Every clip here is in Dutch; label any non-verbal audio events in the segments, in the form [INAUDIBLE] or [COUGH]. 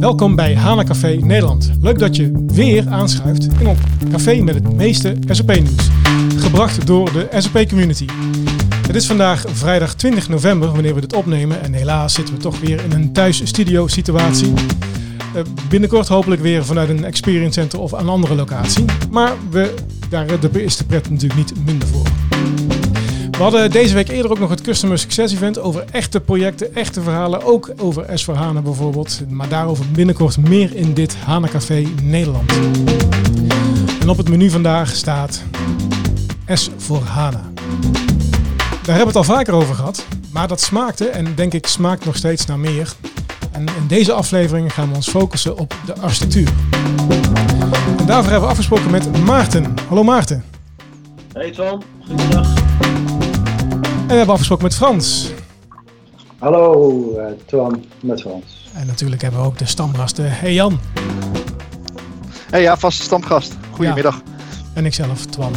Welkom bij Hana Café Nederland. Leuk dat je weer aanschuift in op café met het meeste SAP-nieuws. Gebracht door de SAP Community. Het is vandaag vrijdag 20 november wanneer we dit opnemen en helaas zitten we toch weer in een thuisstudio situatie. Uh, binnenkort hopelijk weer vanuit een experience center of een andere locatie. Maar we, daar is de pret natuurlijk niet minder voor. We hadden deze week eerder ook nog het Customer Success Event over echte projecten, echte verhalen. Ook over S voor HANA bijvoorbeeld. Maar daarover binnenkort meer in dit HANA Café Nederland. En op het menu vandaag staat S voor HANA. Daar hebben we het al vaker over gehad. Maar dat smaakte en denk ik smaakt nog steeds naar meer. En in deze aflevering gaan we ons focussen op de architectuur. En daarvoor hebben we afgesproken met Maarten. Hallo Maarten. Hey Twan, goedendag. En we hebben afgesproken met Frans. Hallo uh, Twan, met Frans. En natuurlijk hebben we ook de stamgasten. Hey Jan. Hey ja, vaste stamgast. Goedemiddag. Ja. En ikzelf, Twan.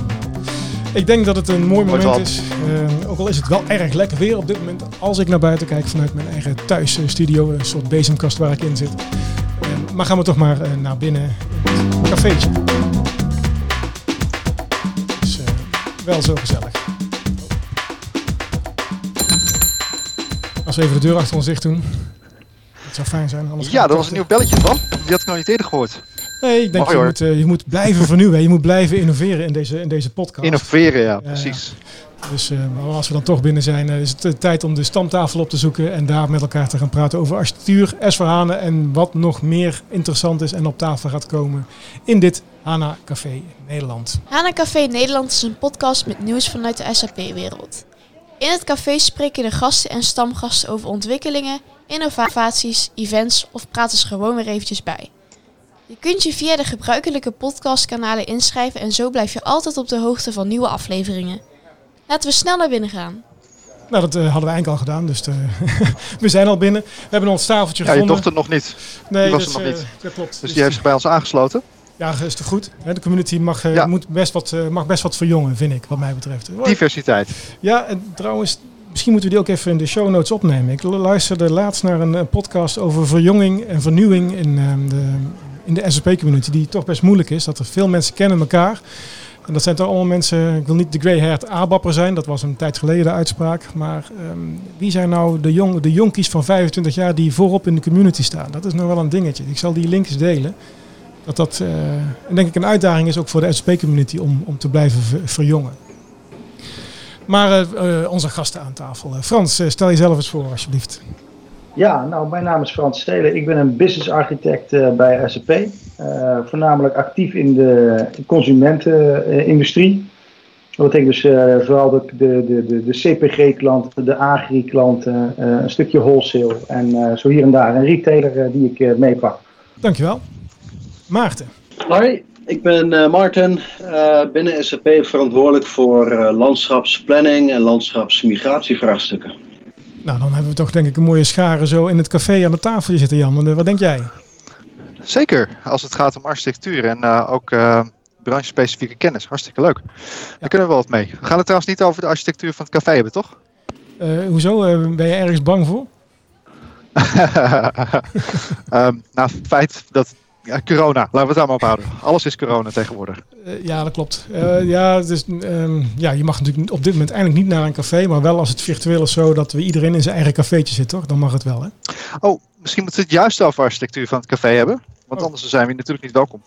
Ik denk dat het een mooi moment is. Uh, ook al is het wel erg lekker weer op dit moment. Als ik naar buiten kijk vanuit mijn eigen thuisstudio. Een soort bezemkast waar ik in zit. Uh, maar gaan we toch maar uh, naar binnen in het cafeetje. Dus wel zo gezellig. Als we even de deur achter ons dicht doen. Dat zou fijn zijn. Anders ja, dat was een nieuw belletje van. Die had ik nog niet eerder gehoord. Nee, ik denk dat je moet, uh, je moet blijven vernieuwen. Je moet blijven innoveren in deze, in deze podcast. Innoveren, ja, precies. Dus uh, als we dan toch binnen zijn, uh, is het tijd om de stamtafel op te zoeken en daar met elkaar te gaan praten over architectuur, S4HANA en wat nog meer interessant is en op tafel gaat komen in dit HANA Café Nederland. HANA Café Nederland is een podcast met nieuws vanuit de SAP-wereld. In het café spreken de gasten en stamgasten over ontwikkelingen, innovaties, events of praten ze gewoon weer eventjes bij. Je kunt je via de gebruikelijke podcastkanalen inschrijven en zo blijf je altijd op de hoogte van nieuwe afleveringen. Laten we snel naar binnen gaan. Nou, dat uh, hadden we eigenlijk al gedaan, dus [LAUGHS] we zijn al binnen. We hebben ons tafeltje ja, gevonden. je dochter nog niet. Nee, die was dus, er nog uh, niet. Dat klopt. Dus, dus die heeft zich bij ons aangesloten. Ja, is toch goed. De community mag, ja. moet best wat, mag best wat verjongen, vind ik, wat mij betreft. Diversiteit. Ja, en trouwens, misschien moeten we die ook even in de show notes opnemen. Ik luisterde laatst naar een podcast over verjonging en vernieuwing in ehm, de in de SAP-community, die toch best moeilijk is. Dat er veel mensen kennen elkaar. En dat zijn toch allemaal mensen, ik wil niet de grey-haired abapper zijn, dat was een tijd geleden de uitspraak. Maar um, wie zijn nou de, jong, de jonkies van 25 jaar die voorop in de community staan? Dat is nog wel een dingetje. Ik zal die links delen. Dat dat, uh, denk ik, een uitdaging is ook voor de SAP-community om, om te blijven ver, verjongen. Maar uh, uh, onze gasten aan tafel. Frans, stel jezelf eens voor alsjeblieft. Ja, nou, mijn naam is Frans Stelen. Ik ben een business architect bij SAP. Voornamelijk actief in de consumentenindustrie. Dat betekent dus vooral de, de, de, de CPG-klanten, de agri-klanten, een stukje wholesale en zo hier en daar een retailer die ik meepak. Dankjewel. Maarten. Hoi, ik ben Maarten. binnen SAP verantwoordelijk voor landschapsplanning en landschapsmigratievraagstukken. Nou, dan hebben we toch denk ik een mooie schare zo in het café aan de tafel zitten, Jan. Wat denk jij? Zeker, als het gaat om architectuur en uh, ook uh, branchespecifieke kennis. Hartstikke leuk. Daar ja. kunnen we wel wat mee. We gaan het trouwens niet over de architectuur van het café hebben, toch? Uh, hoezo? ben je ergens bang voor? um, [LAUGHS] nou, het feit dat ja, corona, laten we het daar maar ophouden. Alles is corona tegenwoordig. Uh, ja, dat klopt. Uh, ja, dus, um, ja, je mag natuurlijk op dit moment eigenlijk niet naar een café, maar wel als het virtueel is zo dat we iedereen in zijn eigen cafeetje zit, toch? Dan mag het wel, hè? Oh, misschien moeten we het juist over architectuur van het café hebben, want oh. anders zijn we natuurlijk niet welkom.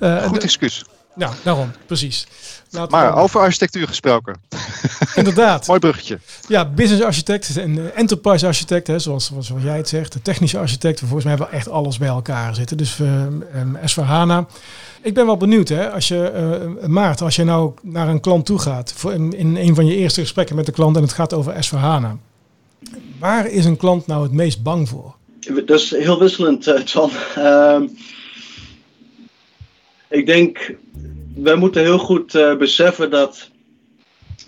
uh, [LAUGHS] Goed excuus. Ja, daarom, precies. Laten maar we... over architectuur gesproken. [LAUGHS] Inderdaad. Mooi bruggetje. Ja, business architect en enterprise architect, hè, zoals, zoals jij het zegt. De technische architect, volgens mij hebben we echt alles bij elkaar zitten. Dus uh, um, S4HANA. Ik ben wel benieuwd, hè, als je, uh, Maart, als je nou naar een klant toe gaat, voor in, in een van je eerste gesprekken met de klant en het gaat over S4HANA. Waar is een klant nou het meest bang voor? Dat is heel wisselend, uh, Twan. Ik denk, wij moeten heel goed uh, beseffen dat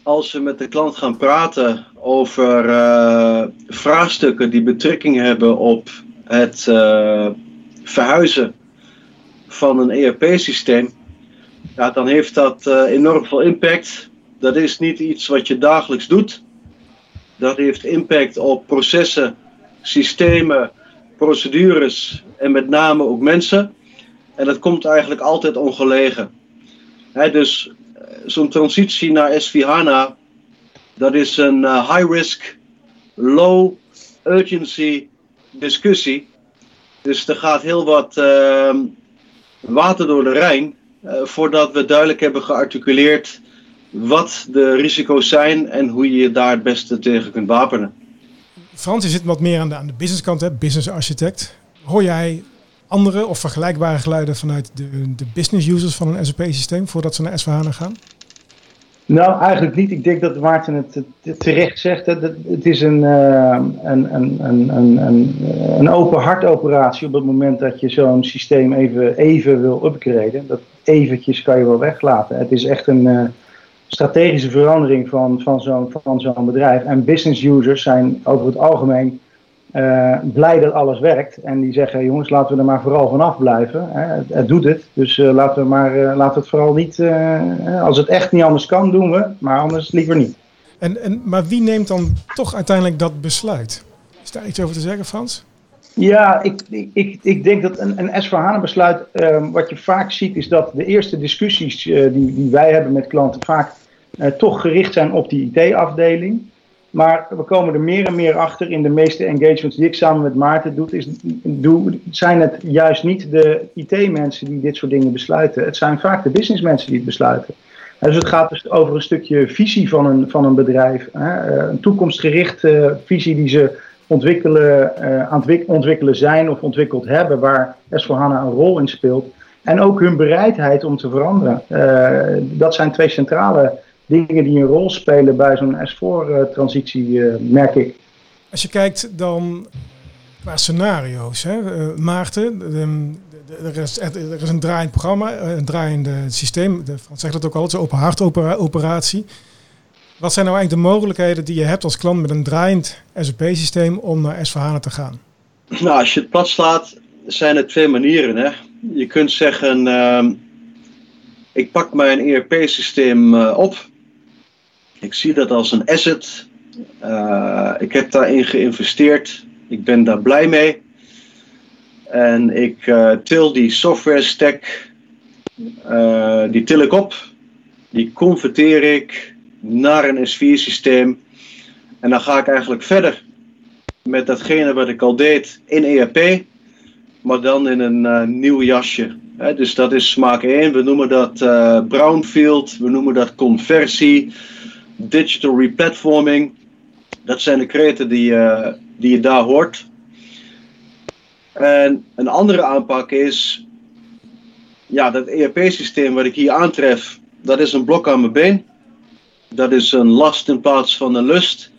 als we met de klant gaan praten over uh, vraagstukken die betrekking hebben op het uh, verhuizen van een ERP-systeem, ja, dan heeft dat enorm veel impact. Dat is niet iets wat je dagelijks doet. Dat heeft impact op processen, systemen, procedures en met name ook mensen. En dat komt eigenlijk altijd ongelegen. dus eh, zo'n transitie naar S4HANA, dat is een uh, high-risk, low-urgency discussie. Dus er gaat heel wat uh, water door de Rijn uh, voordat we duidelijk hebben gearticuleerd wat de risico's zijn en hoe je je daar het beste tegen kunt wapenen. Frans, je zit wat meer aan de, aan de hè? business architect. Hoor jij andere of vergelijkbare geluiden vanuit de, de business users van een SAP-systeem voordat ze naar S4HANA gaan? Nou, eigenlijk niet. Ik denk dat Maarten het terecht zegt. Het is een, uh, een, een, een, een, een open hartoperatie op het moment dat je zo'n systeem even, even wil upgraden. Dat eventjes kan je wel weglaten. Het is echt een uh, strategische verandering van, van zo'n van zo'n bedrijf. En business users zijn over het algemeen uh, blij dat alles werkt. En die zeggen, jongens, laten we er maar vooral vanaf blijven. Hè. Het, het, doet het, dus uh, laten we maar, uh, laten we het vooral niet... als het echt niet anders kan, doen we. Maar anders liever niet. En, en, maar wie neemt dan toch uiteindelijk dat besluit? Is daar iets over te zeggen, Frans? Ja, ik, ik, ik denk dat een, een S4HANA besluit, ehm, wat je vaak ziet, is dat de eerste discussies die, die wij hebben met klanten vaak toch gericht zijn op die IT-afdeling. Maar we komen er meer en meer achter in de meeste engagements die ik samen met Maarten doe. Is, zijn het juist niet de IT-mensen die dit soort dingen besluiten. Het zijn vaak de businessmensen die het besluiten. Dus het gaat dus over een stukje visie van een, van een bedrijf. Hè? Een toekomstgerichte visie die ze ontwikkelen, uh, ontwikkelen zijn of ontwikkeld hebben, waar S4HANA een rol in speelt. En ook hun bereidheid om te veranderen. Dat zijn twee centrale dingen die een rol spelen bij zo'n S4-transitie, eh, merk ik. Als je kijkt dan qua scenario's, hè, uh, Maarten, er is, er is een draaiend programma, eh, een draaiende systeem. De Frans zegt dat ook altijd, open hart operatie. Wat zijn nou eigenlijk de mogelijkheden die je hebt als klant met een draaiend SAP-systeem om naar S4HANA te gaan? Nou, als je het plat slaat, zijn er twee manieren. Hè? Je kunt zeggen, uh, ik pak mijn ERP-systeem op ik zie dat als een asset. Uh, ik heb daarin geïnvesteerd. Ik ben daar blij mee. En ik uh, til die software stack, uh, die til ik op. Die converteer ik naar een S4-systeem. En dan ga ik eigenlijk verder met datgene wat ik al deed in ERP. Maar dan in een nieuw jasje. dus dat is smaak 1. We noemen dat brownfield. We noemen dat conversie digital replatforming. Dat zijn de kreten die, uh, die je daar hoort. En een andere aanpak is, ja, dat ERP-systeem wat ik hier aantref, dat is een blok aan mijn been. Dat is een last in plaats van een lust.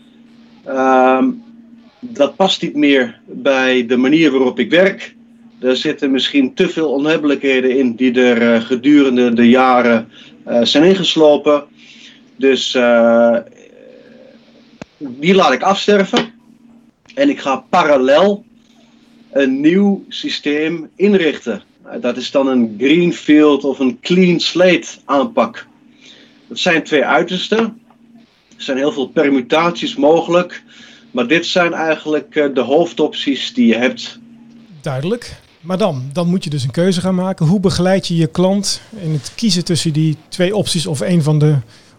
Um, dat past niet meer bij de manier waarop ik werk. Er zitten misschien te veel onhebbelijkheden in die er uh, gedurende de jaren uh, zijn ingeslopen. Dus uh, die laat ik afsterven. En ik ga parallel een nieuw systeem inrichten. Dat is dan een greenfield of een clean slate aanpak. Dat zijn twee uitersten. Er zijn heel veel permutaties mogelijk. Maar dit zijn eigenlijk eh, de hoofdopties die je hebt. Duidelijk. Maar dan, dan moet je dus een keuze gaan maken. Hoe begeleid je je klant in het kiezen tussen die twee opties of een van de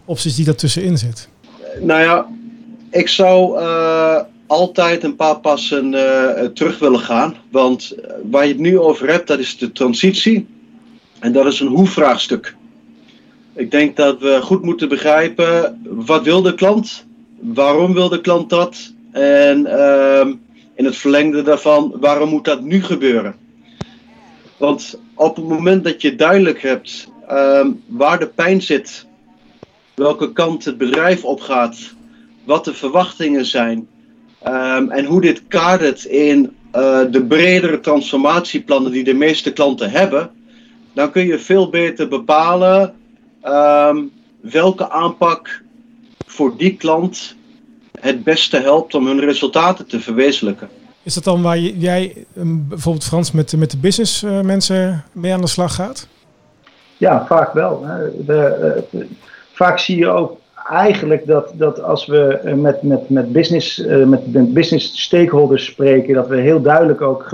opties die tussenin zit? Nou ja, ik zou uh, altijd een paar passen uh, terug willen gaan. Want eh, waar je het nu over hebt, dat is de transitie. En dat is een hoe-vraagstuk. Ik denk dat we goed moeten begrijpen, wat wil de klant? Waarom wil de klant dat? En uh, in het verlengde daarvan, waarom moet dat nu gebeuren? Want op het moment dat je duidelijk hebt uh, waar de pijn zit welke kant het bedrijf opgaat, wat de verwachtingen zijn um, en hoe dit kadert in uh, de bredere transformatieplannen die de meeste klanten hebben, dan kun je veel beter bepalen um, welke aanpak voor die klant het beste helpt om hun resultaten te verwezenlijken. Is dat dan waar jij um, bijvoorbeeld Frans met, met de business uh, mensen mee aan de slag gaat? Ja, vaak wel. De, de, vaak zie je ook eigenlijk dat, dat als we met, met, met, business, met, met business stakeholders spreken, dat we heel duidelijk ook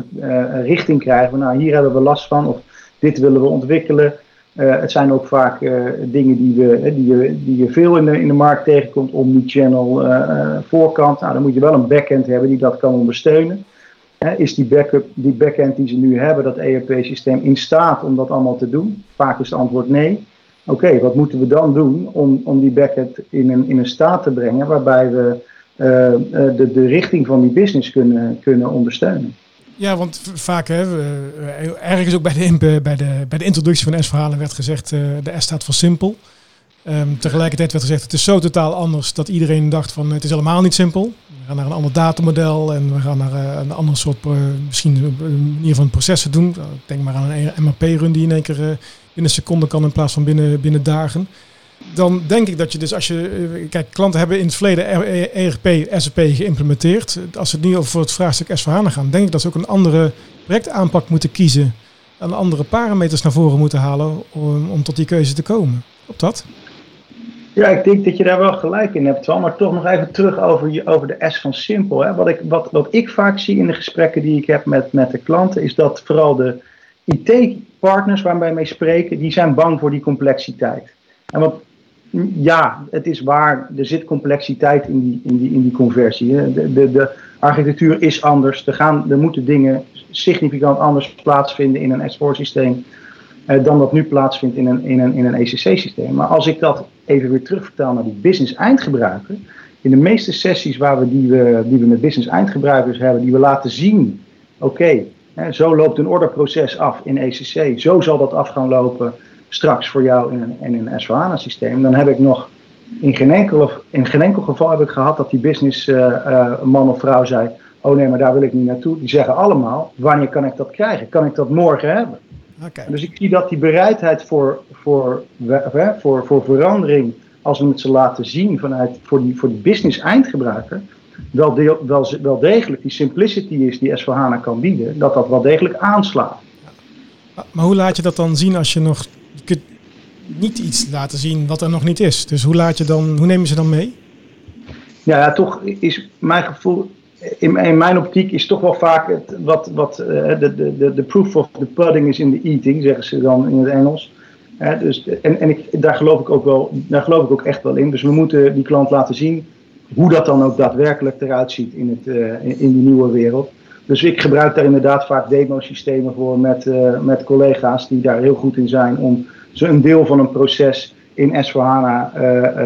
richting krijgen. Nou, hier hebben we last van of dit willen we ontwikkelen. het zijn ook vaak dingen die, we, die, je, die je veel in de, in de markt tegenkomt, omnichannel, voorkant. Nou, dan moet je wel een backend hebben die dat kan ondersteunen is die, backup, die backend die ze nu hebben, dat ERP-systeem, in staat om dat allemaal te doen? Vaak is het antwoord nee. Oké, wat moeten we dan doen om, om die backend in een, in een staat te brengen waarbij we uh, de, de richting van die business kunnen, kunnen ondersteunen? Ja, want vaak, hè, ergens ook bij de, bij de, bij de introductie van S-verhalen werd gezegd, uh, de S staat voor simpel. Um, tegelijkertijd werd gezegd, het is zo totaal anders dat iedereen dacht van het is helemaal niet simpel. We gaan naar een ander datamodel en we gaan naar een ander soort, misschien een manier van processen doen. Denk maar aan een MRP-run die in één keer binnen seconden kan in plaats van binnen, binnen dagen. Dan denk ik dat je dus als je, kijk, klanten hebben in het verleden ERP, SAP geïmplementeerd. Als ze het nu over het vraagstuk s gaan, denk ik dat ze ook een andere projectaanpak moeten kiezen. En andere parameters naar voren moeten halen om, tot die keuze te komen. Op dat? Ja, ik denk dat je daar wel gelijk in hebt. Maar toch nog even terug over, over de S van simpel. Hè. Wat, ik, wat, wat ik vaak zie in de gesprekken die ik heb met, met de klanten, is dat vooral de IT-partners waar wij mee spreken, die zijn bang voor die complexiteit. En wat, ja, het is waar, er zit complexiteit in die, in die, in die conversie. De, de, de architectuur is anders. Er, gaan, er moeten dingen significant anders plaatsvinden in een S4-systeem eh, dan dat nu plaatsvindt in een, in een, in een ECC-systeem. Maar als ik dat even weer terugvertaal naar die business-eindgebruiker. In de meeste sessies waar we die, we, die we met business-eindgebruikers hebben, die we laten zien: oké, zo loopt een orderproces af in ECC, zo zal dat af gaan lopen straks voor jou in een, in een s systeem Dan heb ik nog in geen, enkel, in geen enkel geval heb ik gehad dat die businessman uh, uh, of vrouw zei: Oh nee, maar daar wil ik niet naartoe. Die zeggen allemaal: Wanneer kan ik dat krijgen? Kan ik dat morgen hebben? Dus ik zie dat die bereidheid voor, voor, voor, voor verandering, als we het ze laten zien vanuit, voor, die, voor die business eindgebruiker, wel, deel, wel, wel degelijk die simplicity is die S4HANA kan bieden, dat dat wel degelijk aanslaat. Maar hoe laat je dat dan zien als je nog je kunt niet iets laten zien wat er nog niet is? Dus hoe, laat je dan, hoe neem je ze dan mee? Ja, ja toch is mijn gevoel, in, in, mijn optiek is toch wel vaak het, wat, wat uh, de, de, de proof of the pudding is in the eating, zeggen ze dan in het Engels. Dus, en en ik, daar, geloof ik ook wel, daar geloof ik ook echt wel in. Dus we moeten die klant laten zien hoe dat dan ook daadwerkelijk eruit ziet in, het, uh, in, in, die nieuwe wereld. Dus ik gebruik daar inderdaad vaak demo-systemen voor met, met collega's die daar heel goed in zijn om ze een deel van een proces in S4HANA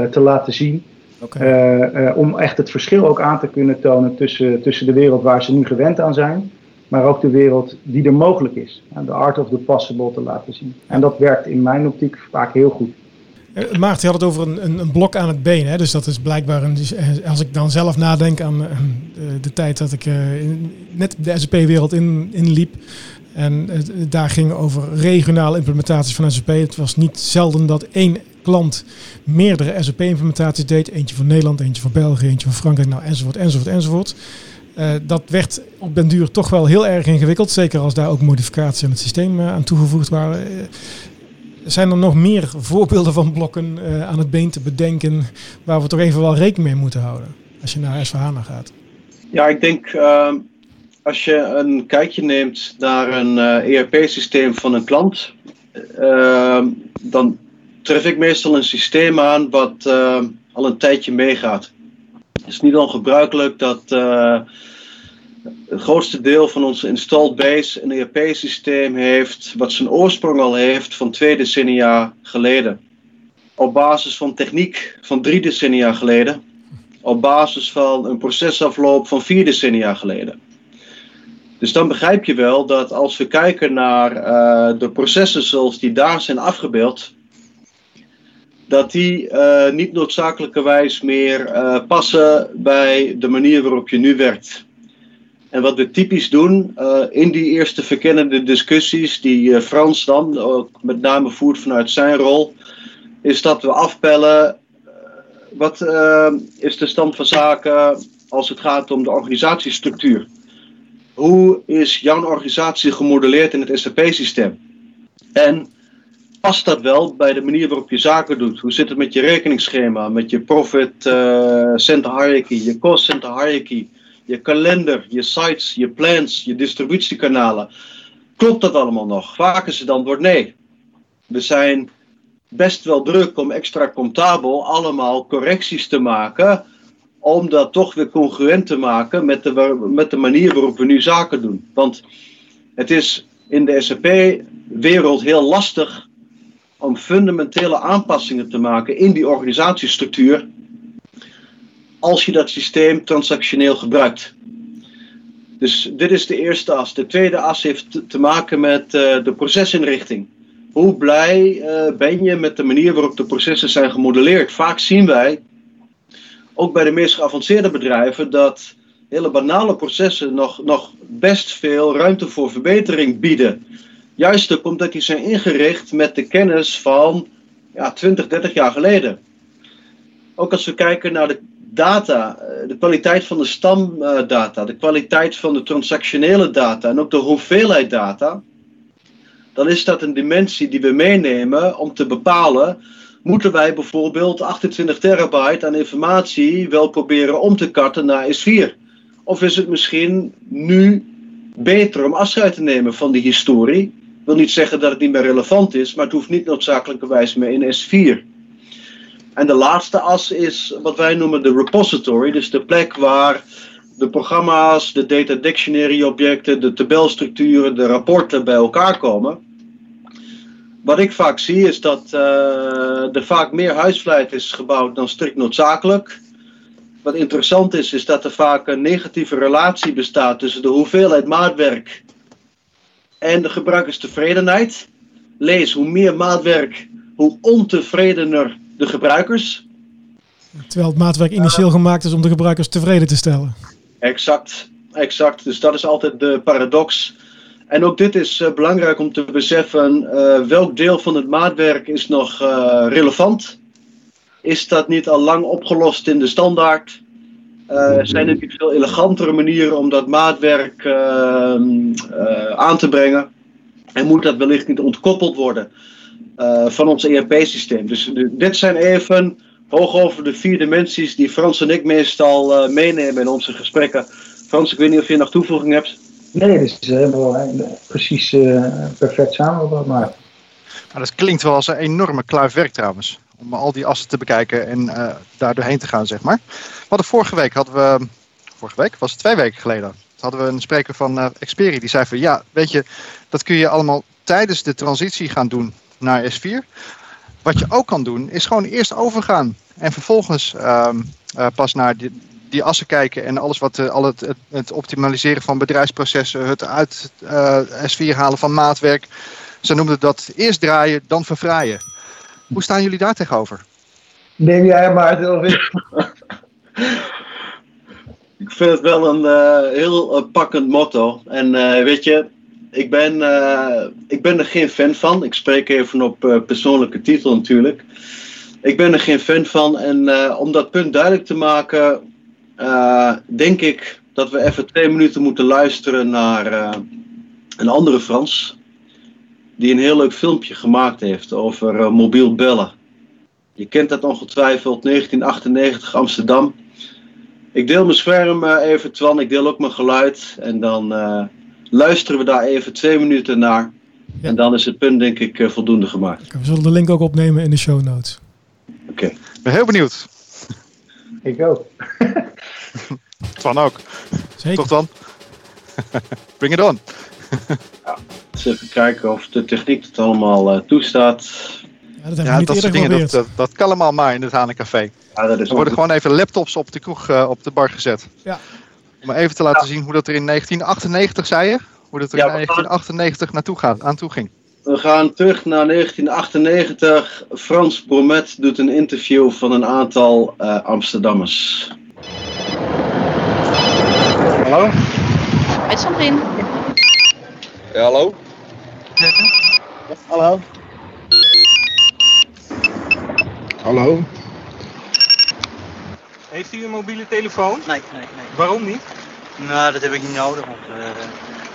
te laten zien. Eh, eh, om echt het verschil ook aan te kunnen tonen tussen, tussen de wereld waar ze nu gewend aan zijn, maar ook de wereld die er mogelijk is. De art of the possible te laten zien. En dat werkt in mijn optiek vaak heel goed. Uh, Maarten had het over een, een, een, blok aan het been. Hè? Dus dat is blijkbaar, een, als ik dan zelf nadenk aan de, de tijd dat ik net de SAP-wereld in, inliep. En daar ging over regionale implementaties van SAP. Het was niet zelden dat één klant meerdere SAP-implementaties deed. Eentje voor Nederland, eentje voor België, eentje voor Frankrijk, nou enzovoort, enzovoort, enzovoort. Dat werd op den duur toch wel heel erg ingewikkeld. Zeker als daar ook modificaties aan het systeem aan toegevoegd waren. Zijn er nog meer voorbeelden van blokken aan het been te bedenken waar we toch even wel rekening mee moeten houden als je naar S4HANA gaat? Ja, ik denk ehm, als je een kijkje neemt naar een ERP-systeem van een klant, ehm, dan tref ik meestal een systeem aan wat uh, al een tijdje meegaat. Het is niet ongebruikelijk dat uh, het grootste deel van onze installed base een ERP-systeem heeft wat zijn oorsprong al heeft van twee decennia geleden. Op basis van techniek van drie decennia geleden. Op basis van een procesafloop van vier decennia geleden. Dus dan begrijp je wel dat als we kijken naar uh, de processen zoals die daar zijn afgebeeld, dat die uh, niet noodzakelijkerwijs meer uh, passen bij de manier waarop je nu werkt. En wat we typisch doen uh, in die eerste verkennende discussies, die Frans dan ook met name voert vanuit zijn rol, is dat we afpellen wat is de stand van zaken als het gaat om de organisatiestructuur. Hoe is jouw organisatie gemodelleerd in het SAP-systeem? En past dat wel bij de manier waarop je zaken doet? Hoe zit het met je rekeningsschema, met je profit center hierarchy, je cost center hierarchy, je kalender, je sites, je plans, je distributiekanalen? Klopt dat allemaal nog? Vaak is het antwoord nee. We zijn best wel druk om extra comptabel allemaal correcties te maken, om dat toch weer congruent te maken met de, met de manier waarop we nu zaken doen. Want het is in de SAP-wereld heel lastig om fundamentele aanpassingen te maken in die organisatiestructuur als je dat systeem transactioneel gebruikt. Dus dit is de eerste as. De tweede as heeft te maken met uh, de procesinrichting. Hoe blij uh, ben je met de manier waarop de processen zijn gemodelleerd? Vaak zien wij, ook bij de meest geavanceerde bedrijven, dat hele banale processen nog, nog best veel ruimte voor verbetering bieden. Juist omdat die zijn ingericht met de kennis van ja, 20, 30 jaar geleden. Ook als we kijken naar de data, eh, de kwaliteit van de stamdata, de kwaliteit van de transactionele data en ook de hoeveelheid data, dan is dat een dimensie die we meenemen om te bepalen, moeten wij bijvoorbeeld 28 terabyte aan informatie wel proberen om te karten naar S4? Of is het misschien nu beter om afscheid te nemen van die historie? Wil niet zeggen dat het niet meer relevant is, maar het hoeft niet noodzakelijkerwijs meer in S4. En de laatste as is wat wij noemen de repository, dus de plek waar de programma's, de data dictionary objecten, de tabelstructuren, de rapporten bij elkaar komen. Wat ik vaak zie is dat uh, er vaak meer huisvlijt is gebouwd dan strikt noodzakelijk. Wat interessant is, is dat er vaak een negatieve relatie bestaat tussen de hoeveelheid maatwerk en de gebruikerstevredenheid. Lees, hoe meer maatwerk, hoe ontevredener de gebruikers. Terwijl het maatwerk initieel gemaakt is om de gebruikers tevreden te stellen. Exact, exact. Dus dat is altijd de paradox. En ook dit is uh, belangrijk om te beseffen. Uh, welk deel van het maatwerk is nog uh, relevant? Is dat niet al lang opgelost in de standaard? zijn er niet veel elegantere manieren om dat maatwerk ehm, aan te brengen? En moet dat wellicht niet ontkoppeld worden van ons ERP-systeem? Dus dit zijn even hoog over de vier dimensies die Frans en ik meestal meenemen in onze gesprekken. Frans, ik weet niet of je nog toevoeging hebt. Nee, dat is helemaal uh, precies uh, perfect samengevat. Maar... maar dat klinkt wel als een enorme kluif werk trouwens. Om al die assen te bekijken en uh, daar doorheen te gaan, zeg maar. We hadden vorige week, hadden we, vorige week, was het twee weken geleden, hadden we een spreker van Xperi die zei van ja, weet je, dat kun je allemaal tijdens de transitie gaan doen naar S4. Wat je ook kan doen, is gewoon eerst overgaan. En vervolgens ehm, pas naar die, die assen kijken en alles wat, uh, al het, het, het, optimaliseren van bedrijfsprocessen, het uit uh, S4 halen van maatwerk. Ze noemden dat eerst draaien, dan verfraaien. Hoe staan jullie daar tegenover? Neem jij maar het over. ik vind het wel een uh, heel pakkend motto. En weet je, ik ben, ik ben er geen fan van. Ik spreek even op persoonlijke titel natuurlijk. Ik ben er geen fan van. En om dat punt duidelijk te maken, denk ik dat we even twee minuten moeten luisteren naar een andere Frans. Die een heel leuk filmpje gemaakt heeft over mobiel bellen. Je kent dat ongetwijfeld, 1998 Amsterdam. Ik deel mijn scherm even, Twan. Ik deel ook mijn geluid. En dan luisteren we daar even twee minuten naar. Ja. En dan is het punt, denk ik, voldoende gemaakt. We zullen de link ook opnemen in de show notes. Oké. Okay. Ik ben heel benieuwd. Ik ook. [LAUGHS] Twan ook. Zeker. Toch dan? [LAUGHS] Bring it on. ja, even kijken of de techniek het allemaal uh, toestaat. Ja, dat, ja, dat soort dingen, dat, dat, dat, kan allemaal maar in het Hanencafé. Ja, dat is er worden gewoon even laptops op de kroeg, uh, op de bar gezet. Ja. Om even te laten ja. zien hoe dat er in 1998, zei je? Hoe dat er in 1998 naartoe gaat, aan toe ging. We gaan terug naar 1998. Frans Bromet doet een interview van een aantal uh, Amsterdammers. Hallo? Met Sandrine. Ja, hallo? Hallo? Hallo? Heeft u een mobiele telefoon? Nee, nee, nee. Waarom niet? Nou, dat heb ik niet nodig. Want, uh,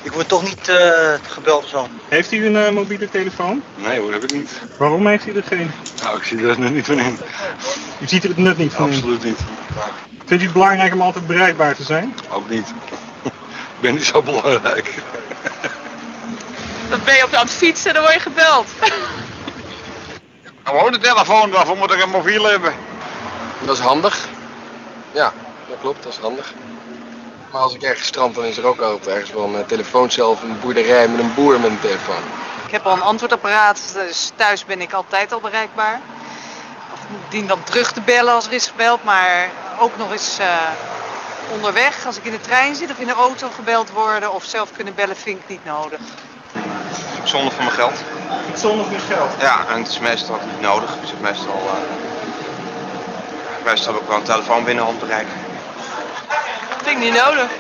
Ik word toch niet uh, gebeld zo. Heeft u een uh, mobiele telefoon? Nee hoor, heb ik niet. Waarom heeft u er geen? Nou, ik zie er nut niet van in. U ziet er het nut niet van Absoluut in? niet. Vindt u het belangrijk om altijd bereikbaar te zijn? Ook niet. ik ben niet zo belangrijk. Dan ben je op de fiets en dan word je gebeld. Gewoon de telefoon, waarvoor moet ik een mobiel hebben? Dat is handig. Ja, dat klopt, dat is handig. Maar als ik ergens strand, dan is er ook altijd ergens wel een telefoon zelf, een boerderij met een boer met een telefoon. Ik heb al een antwoordapparaat, dus thuis ben ik altijd al bereikbaar. Of dien dan terug te bellen als er is gebeld, maar ook nog eens uh, onderweg. Als ik in de trein zit of in de auto gebeld worden of zelf kunnen bellen, vind ik niet nodig. Zonder van mijn geld. Zonder van je geld? Ja, en het is meestal niet nodig. Ik zit meestal, uh, meestal heb ik wel een telefoon binnen handbereik. Vind ik niet nodig.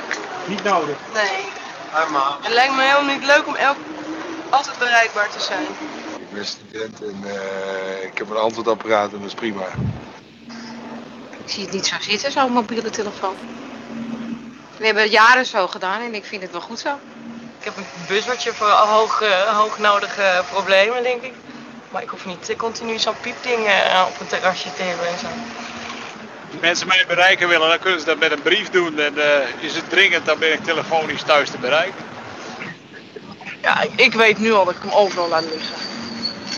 Niet nodig? Nee. Het lijkt me helemaal niet leuk om elk, altijd bereikbaar te zijn. Ik ben student en uh, ik heb een antwoordapparaat en dat is prima. Ik zie het niet zo zitten, zo'n mobiele telefoon. We hebben het jaren zo gedaan en ik vind het wel goed zo. Ik heb een buzzertje voor hoog, uh, hoognodige problemen, denk ik. Maar ik hoef niet continu zo'n piepding uh, op een terrasje te hebben en zo. Als mensen mij bereiken willen, dan kunnen ze dat met een brief doen. En uh, is het dringend, dan ben ik telefonisch thuis te bereiken. Ja, ik, ik weet nu al dat ik hem overal laat liggen.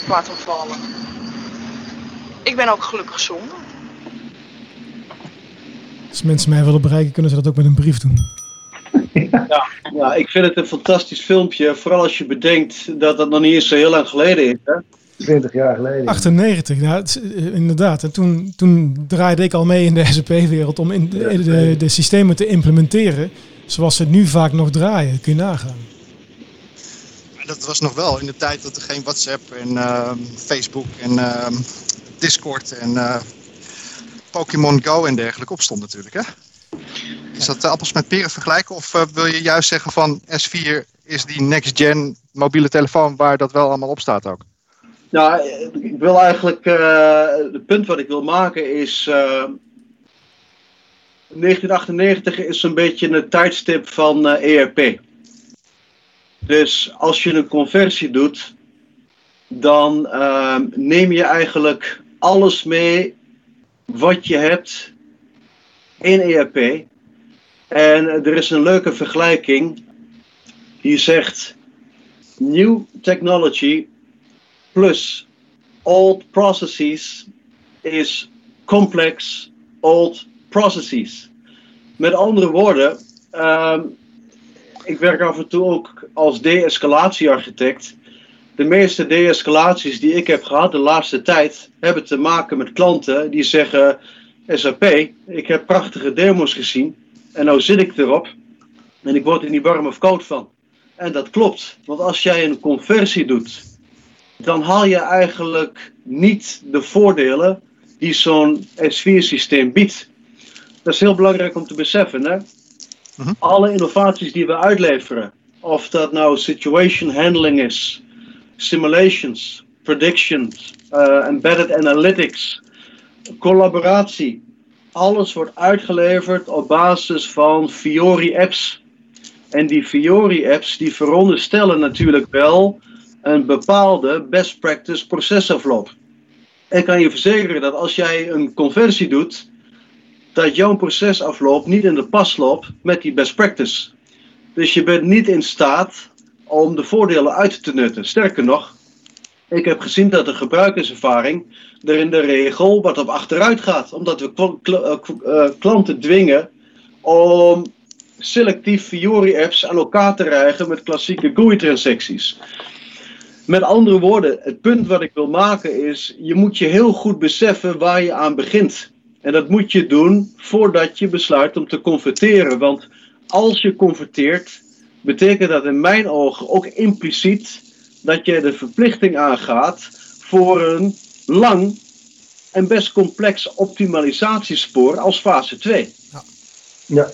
Ik laat hem vallen. Ik ben ook gelukkig zonder. Als mensen mij willen bereiken, kunnen ze dat ook met een brief doen. Ja, ja, ik vind het een fantastisch filmpje. Vooral als je bedenkt dat dat nog niet eens zo heel lang geleden is. Hè? 20 jaar geleden. 98, ja, het, inderdaad. En toen, toen draaide ik al mee in de [LAUGHS] SAP-wereld om in de, de, de, systemen te implementeren zoals ze nu vaak nog draaien. Kun je nagaan. Dat was nog wel in de tijd dat er geen WhatsApp en uh, Facebook en uh, Discord en uh, Pokémon Go en dergelijke op stond natuurlijk. Hè? Is dat appels met peren vergelijken? Of uh, wil je juist zeggen van S4 is die next-gen mobiele telefoon waar dat wel allemaal op staat ook? Nou, ik wil eigenlijk, uh, het punt wat ik wil maken is, uh, 1998 is een beetje een tijdstip van ERP. Dus als je een conversie doet, dan neem je eigenlijk alles mee wat je hebt in ERP. En er is een leuke vergelijking die zegt: New technology plus old processes is complex old processes. Met andere woorden, uh, ik werk af en toe ook als de-escalatiearchitect. De meeste de-escalaties die ik heb gehad de laatste tijd hebben te maken met klanten die zeggen: SAP, ik heb prachtige demo's gezien en nou zit ik erop en ik word er niet warm of koud van. En dat klopt, want als jij een conversie doet dan haal je eigenlijk niet de voordelen die zo'n S4-systeem biedt. Dat is heel belangrijk om te beseffen. Hè? Mhm. Alle innovaties die we uitleveren, of dat nou situation handling is, simulations, predictions, uh, embedded analytics, collaboratie, alles wordt uitgeleverd op basis van Fiori apps. En die Fiori apps die veronderstellen natuurlijk wel een bepaalde best practice procesafloop. Ik kan je verzekeren dat als jij een conversie doet, dat jouw procesafloop niet in de pas loopt met die best practice. Dus je bent niet in staat om de voordelen uit te nutten. Sterker nog, ik heb gezien dat de gebruikerservaring er in de regel wat op achteruit gaat, omdat we uh, klanten dwingen om selectief Fiori-apps aan elkaar te rijgen met klassieke GUI-transacties. Met andere woorden, het punt wat ik wil maken is, je moet je heel goed beseffen waar je aan begint. En dat moet je doen voordat je besluit om te converteren. Want als je converteert, betekent dat in mijn ogen ook impliciet dat je de verplichting aangaat voor een lang en best complex optimalisatiespoor als fase 2. Ja. Ja.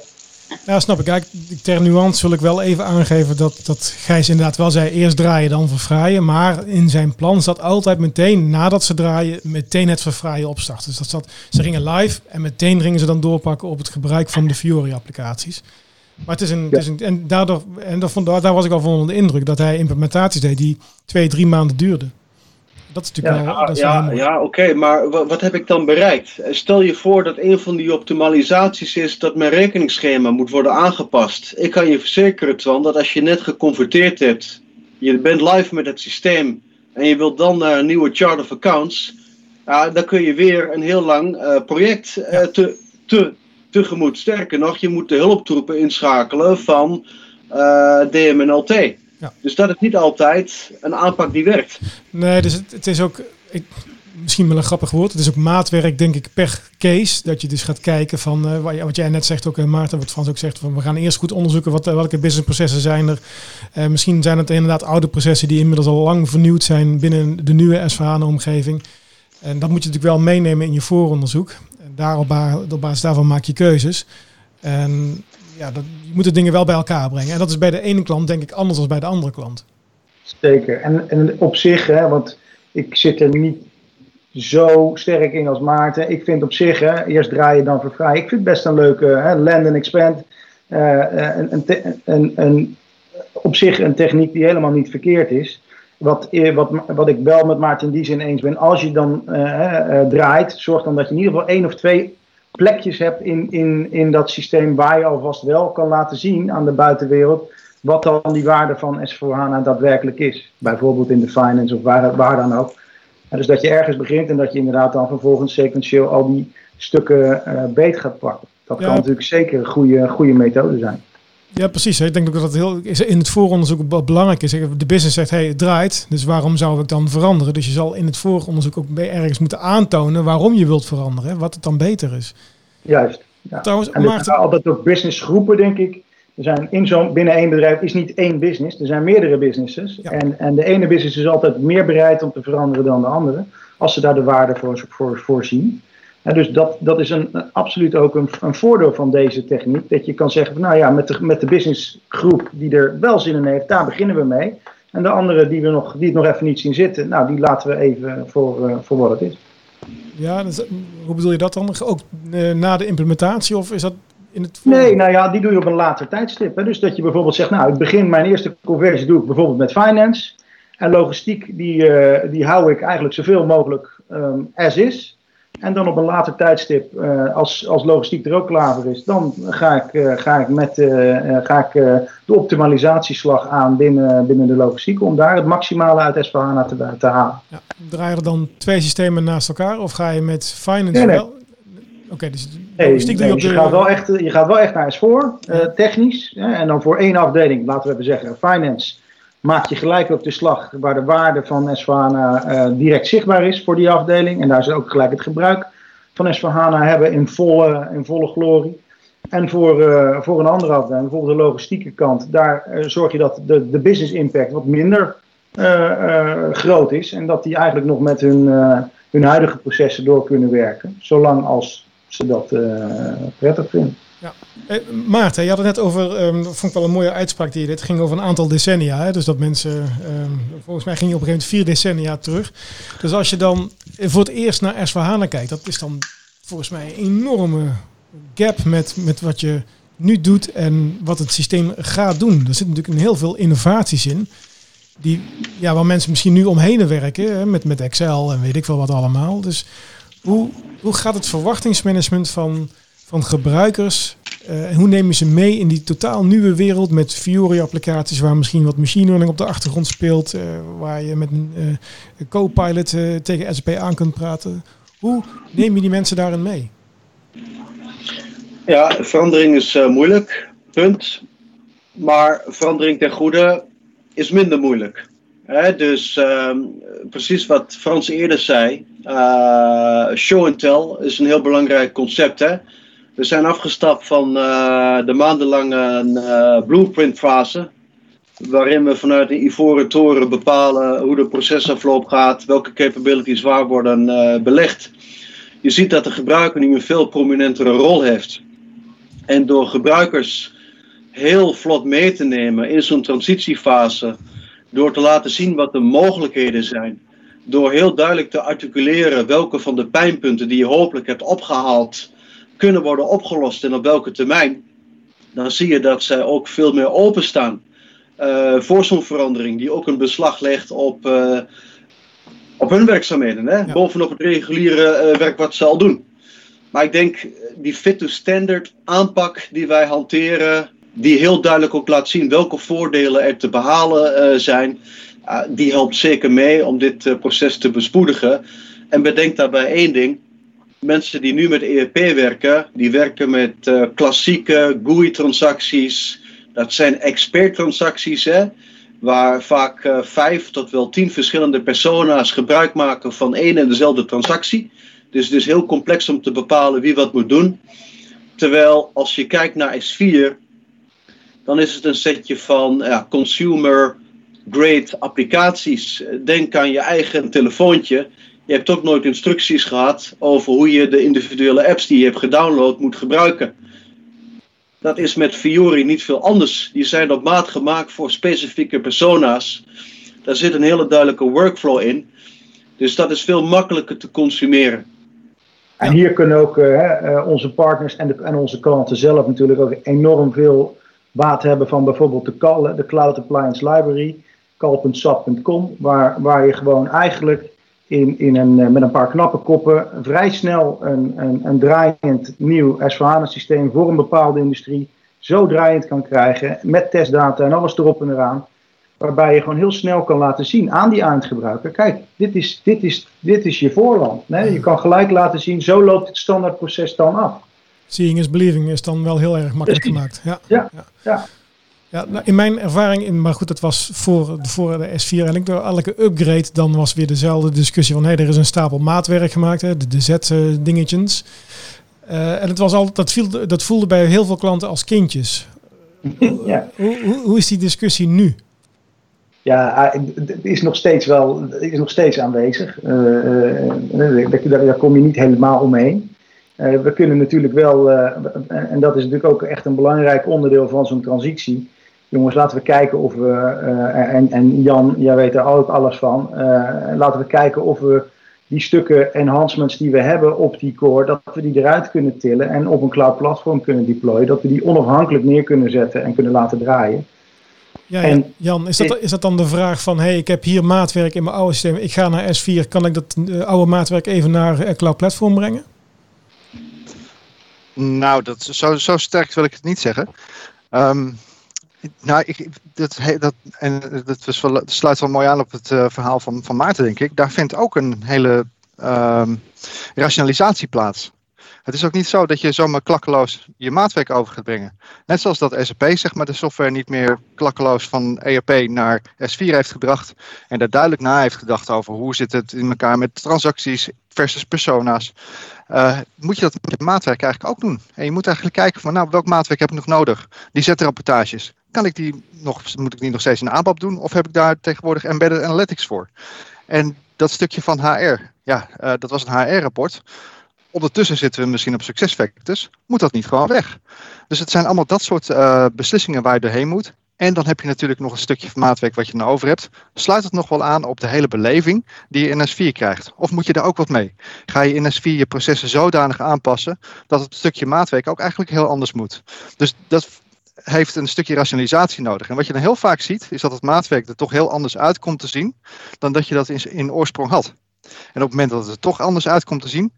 Ja, snap ik. Ter nuance wil ik wel even aangeven dat, dat Gijs inderdaad wel zei eerst draaien dan verfraaien. Maar in zijn plan zat altijd meteen nadat ze draaien, meteen het verfraaien opstarten. Dus dat zat, ze gingen live en meteen gingen ze dan doorpakken op het gebruik van de Fiori applicaties. Maar het is een, het is een en daardoor, en vond, daar was ik al van onder de indruk dat hij implementaties deed die twee, drie maanden duurden. Dat is natuurlijk ja, wel, dat is ja, ja oké, maar wa- wat heb ik dan bereikt? Eh, Stel je voor dat een van die optimalisaties is dat mijn rekeningsschema moet worden aangepast. Ik kan je verzekeren, Twan, dat als je net geconverteerd hebt, je bent live met het systeem en je wilt dan naar een nieuwe chart of accounts, ja, dan kun je weer een heel lang eh, project eh, te, te, tegemoet. Sterker nog, je moet de hulptroepen inschakelen van eh, DMNLT. Dus dat is niet altijd een aanpak die werkt. Nee, dus het, het is ook, ik, misschien wel een grappig woord, het is ook maatwerk denk ik per case. Dat je dus gaat kijken van, eh, wat, wat jij net zegt ook, eh, Maarten, wat Frans ook zegt, van we gaan eerst goed onderzoeken wat, eh, welke businessprocessen zijn er. Misschien zijn het inderdaad oude processen die inmiddels al lang vernieuwd zijn binnen de nieuwe SVH-omgeving. En dat moet je natuurlijk wel meenemen in je vooronderzoek. En daar op, op basis daarvan maak je keuzes. En ja, dat, je moet de dingen wel bij elkaar brengen. En dat is bij de ene klant denk ik anders dan bij de andere klant. Zeker. En, en op zich, hè, want ik zit er niet zo sterk in als Maarten. Ik vind op zich, hè, eerst draaien dan vervrij. Ik vind het best een leuke hè, land and expand. eh, eh, een, een, een, op zich een techniek die helemaal niet verkeerd is. Wat, eh, wat, wat ik wel met Maarten in die zin eens ben, als je dan draait, zorg dan dat je in ieder geval één of twee plekjes hebt in, in, in dat systeem waar je alvast wel kan laten zien aan de buitenwereld wat dan die waarde van S4HANA daadwerkelijk is. Bijvoorbeeld in de finance of waar, waar dan ook. En dus dat je ergens begint en dat je inderdaad dan vervolgens sequentieel al die stukken eh, beet gaat pakken. Dat Ja. kan natuurlijk zeker een goede, goede methode zijn. Ja, precies. Ik denk ook dat het heel, in het vooronderzoek belangrijk is. De business zegt, hey, het draait, dus waarom zou ik dan veranderen? Dus je zal in het vooronderzoek ook ergens moeten aantonen waarom je wilt veranderen, wat het dan beter is. Juist. Ja. Trouwens, en er Maarten- zijn altijd ook businessgroepen, denk ik. Er zijn in zo'n, binnen één bedrijf is niet één business, er zijn meerdere businesses. En, en de ene business is altijd meer bereid om te veranderen dan de andere, als ze daar de waarde voor, voor, voor zien. En dus dat, dat is een, een- absoluut ook een, een voordeel van deze techniek. Dat je kan zeggen, van, nou ja, met de, met de businessgroep die er wel zin in heeft, daar beginnen we mee. En de andere die, we nog, die het nog even niet zien zitten, nou, die laten we even voor, eh, voor wat het is. Ja, dus, hoe bedoel je dat dan? Ook eh, na de implementatie of is dat in het Nee, nou ja, die doe je op een later tijdstip. Hè. Dus dat je bijvoorbeeld zegt, nou, ik begin mijn eerste conversie doe ik bijvoorbeeld met finance. En logistiek, die, eh, die hou ik eigenlijk zoveel mogelijk ehm, as is. En dan op een later tijdstip, eh, als, als logistiek er ook klaar voor is, dan ga ik, eh, ga ik, met, eh, ga ik de optimalisatieslag aan binnen, binnen de logistiek. Om daar het maximale uit S4HANA te, te halen. Ja, draaien er dan twee systemen naast elkaar of ga je met finance Nee, nee. wel? Oké, dus logistiek nee, je dus de... gaat wel echt, je gaat wel echt naar S4, eh, technisch. En dan voor één afdeling, laten we even zeggen, finance, maak je gelijk ook de slag waar de waarde van S4HANA eh, direct zichtbaar is voor die afdeling. En daar ze ook gelijk het gebruik van S4HANA hebben in volle, in volle glorie. En voor, eh, voor een andere afdeling, bijvoorbeeld de logistieke kant, daar eh, zorg je dat de, de business impact wat minder groot is. En dat die eigenlijk nog met hun, hun huidige processen door kunnen werken. Zolang als ze dat prettig vinden. Ja. Eh, Maarten, je had het net over, ehm, dat vond ik wel een mooie uitspraak die je deed. Ging over een aantal decennia. Hè? Dus dat mensen, ehm, volgens mij ging je op een gegeven moment vier decennia terug. Dus als je dan voor het eerst naar S4HANA kijkt, dat is dan volgens mij een enorme gap met, met wat je nu doet en wat het systeem gaat doen. Er zit natuurlijk heel veel innovaties in. Die, ja, waar mensen misschien nu omheen werken, hè, met, met Excel en weet ik veel wat allemaal. Dus hoe, hoe gaat het verwachtingsmanagement van, van gebruikers eh, hoe neem je ze mee in die totaal nieuwe wereld met Fiori-applicaties waar misschien wat machine learning op de achtergrond speelt, eh, waar je met een eh, co-pilot tegen SAP aan kunt praten. Hoe neem je die mensen daarin mee? Ja, verandering is moeilijk, punt. Maar verandering ten goede is minder moeilijk. Hè, dus ehm, precies wat Frans eerder zei, show and tell is een heel belangrijk concept. Hè? We zijn afgestapt van eh, de maandenlange eh, blueprint fase, waarin we vanuit de ivoren toren bepalen hoe de procesafloop gaat, welke capabilities waar worden eh, belegd. Je ziet dat de gebruiker nu een veel prominentere rol heeft. En door gebruikers heel vlot mee te nemen in zo'n transitiefase, door te laten zien wat de mogelijkheden zijn, door heel duidelijk te articuleren welke van de pijnpunten die je hopelijk hebt opgehaald kunnen worden opgelost en op welke termijn, dan zie je dat zij ook veel meer openstaan uh, voor zo'n verandering, die ook een beslag legt op, uh, op hun werkzaamheden, hè? Ja. bovenop het reguliere uh, werk wat ze al doen. Maar ik denk die fit to standard aanpak die wij hanteren, die heel duidelijk ook laat zien welke voordelen er te behalen zijn, die helpt zeker mee om dit proces te bespoedigen. En bedenk daarbij één ding. Mensen die nu met ERP werken, die werken met uh, klassieke GUI-transacties. Dat zijn expert-transacties, hè, waar vaak uh, vijf tot wel tien verschillende persona's gebruik maken van één en dezelfde transactie. Dus het is heel complex om te bepalen wie wat moet doen. Terwijl als je kijkt naar S4, dan is het een setje van ja, consumer grade applicaties. Denk aan je eigen telefoontje je hebt ook nooit instructies gehad over hoe je de individuele apps die je hebt gedownload moet gebruiken. Dat is met Fiori niet veel anders. Die zijn op maat gemaakt voor specifieke persona's. Daar zit een hele duidelijke workflow in. Dus dat is veel makkelijker te consumeren. En hier kunnen ook uh, onze partners en, en, onze klanten zelf natuurlijk ook enorm veel baat hebben van bijvoorbeeld de, de Cloud Appliance Library, cal.sap.com, waar, waar je gewoon eigenlijk in, in een, eh, met een paar knappe koppen vrij snel een, een, een draaiend nieuw s systeem voor een bepaalde industrie zo draaiend kan krijgen met testdata en alles erop en eraan. Waarbij je gewoon heel snel kan laten zien aan die eindgebruiker: kijk, dit is, dit is, dit is je voorland. Nee, je kan gelijk laten zien, zo loopt het standaardproces dan af. Seeing is believing is dan wel heel erg makkelijk gemaakt. Ja, ja. ja. Ja, nou, in mijn ervaring, in, maar goed, dat was voor, voor de S4 en ik door elke upgrade, dan was weer dezelfde discussie van hé, hey, er is een stapel maatwerk gemaakt, hè, de, de Z-dingetjes. Uh, en het was altijd, dat, viel, dat voelde bij heel veel klanten als kindjes. [LAUGHS] Ja. Hoe, hoe, hoe is die discussie nu? Ja, het is nog steeds wel, is nog steeds aanwezig. Uh, daar, daar, kom je niet helemaal omheen. we kunnen natuurlijk wel, en dat is natuurlijk ook echt een belangrijk onderdeel van zo'n transitie jongens, laten we kijken of we, uh, en, en Jan, jij weet er ook alles van, uh, laten we kijken of we die stukken enhancements die we hebben op die core, dat we die eruit kunnen tillen en op een cloud platform kunnen deployen, dat we die onafhankelijk neer kunnen zetten en kunnen laten draaien. Ja, en, Jan, is dat, is dat dan de vraag van, hey, ik heb hier maatwerk in mijn oude systeem, ik ga naar S4, kan ik dat oude maatwerk even naar cloud platform brengen? Nou, dat, zo, zo sterk wil ik het niet zeggen. Um, nou, ik, dat, dat, en dat, wel, sluit wel mooi aan op het uh, verhaal van, van Maarten, denk ik. Daar vindt ook een hele uh, rationalisatie plaats. Het is ook niet zo dat je zomaar klakkeloos je maatwerk over gaat brengen. Net zoals dat SAP zeg maar, de software niet meer klakkeloos van ERP naar S4 heeft gebracht. En daar duidelijk na heeft gedacht over hoe zit het in elkaar met transacties versus persona's. Uh, moet je dat met maatwerk eigenlijk ook doen. En je moet eigenlijk kijken van nou, welk maatwerk heb ik nog nodig? Die zetrapportages. Kan ik die nog, moet ik die nog steeds in ABAP doen? Of heb ik daar tegenwoordig embedded analytics voor? En dat stukje van HR, ja, uh, dat was een HR-rapport. Ondertussen zitten we misschien op SuccessFactors. Moet dat niet gewoon weg? Dus het zijn allemaal dat soort uh, beslissingen waar je doorheen moet. En dan heb je natuurlijk nog een stukje maatwerk wat je nou over hebt. Sluit het nog wel aan op de hele beleving die je in S4 krijgt? Of moet je daar ook wat mee? Ga je in S4 je processen zodanig aanpassen dat het stukje maatwerk ook eigenlijk heel anders moet? Dus dat heeft een stukje rationalisatie nodig. En wat je dan heel vaak ziet, is dat het maatwerk er toch heel anders uit komt te zien dan dat je dat in, in oorsprong had. En op het moment dat het er toch anders uit komt te zien,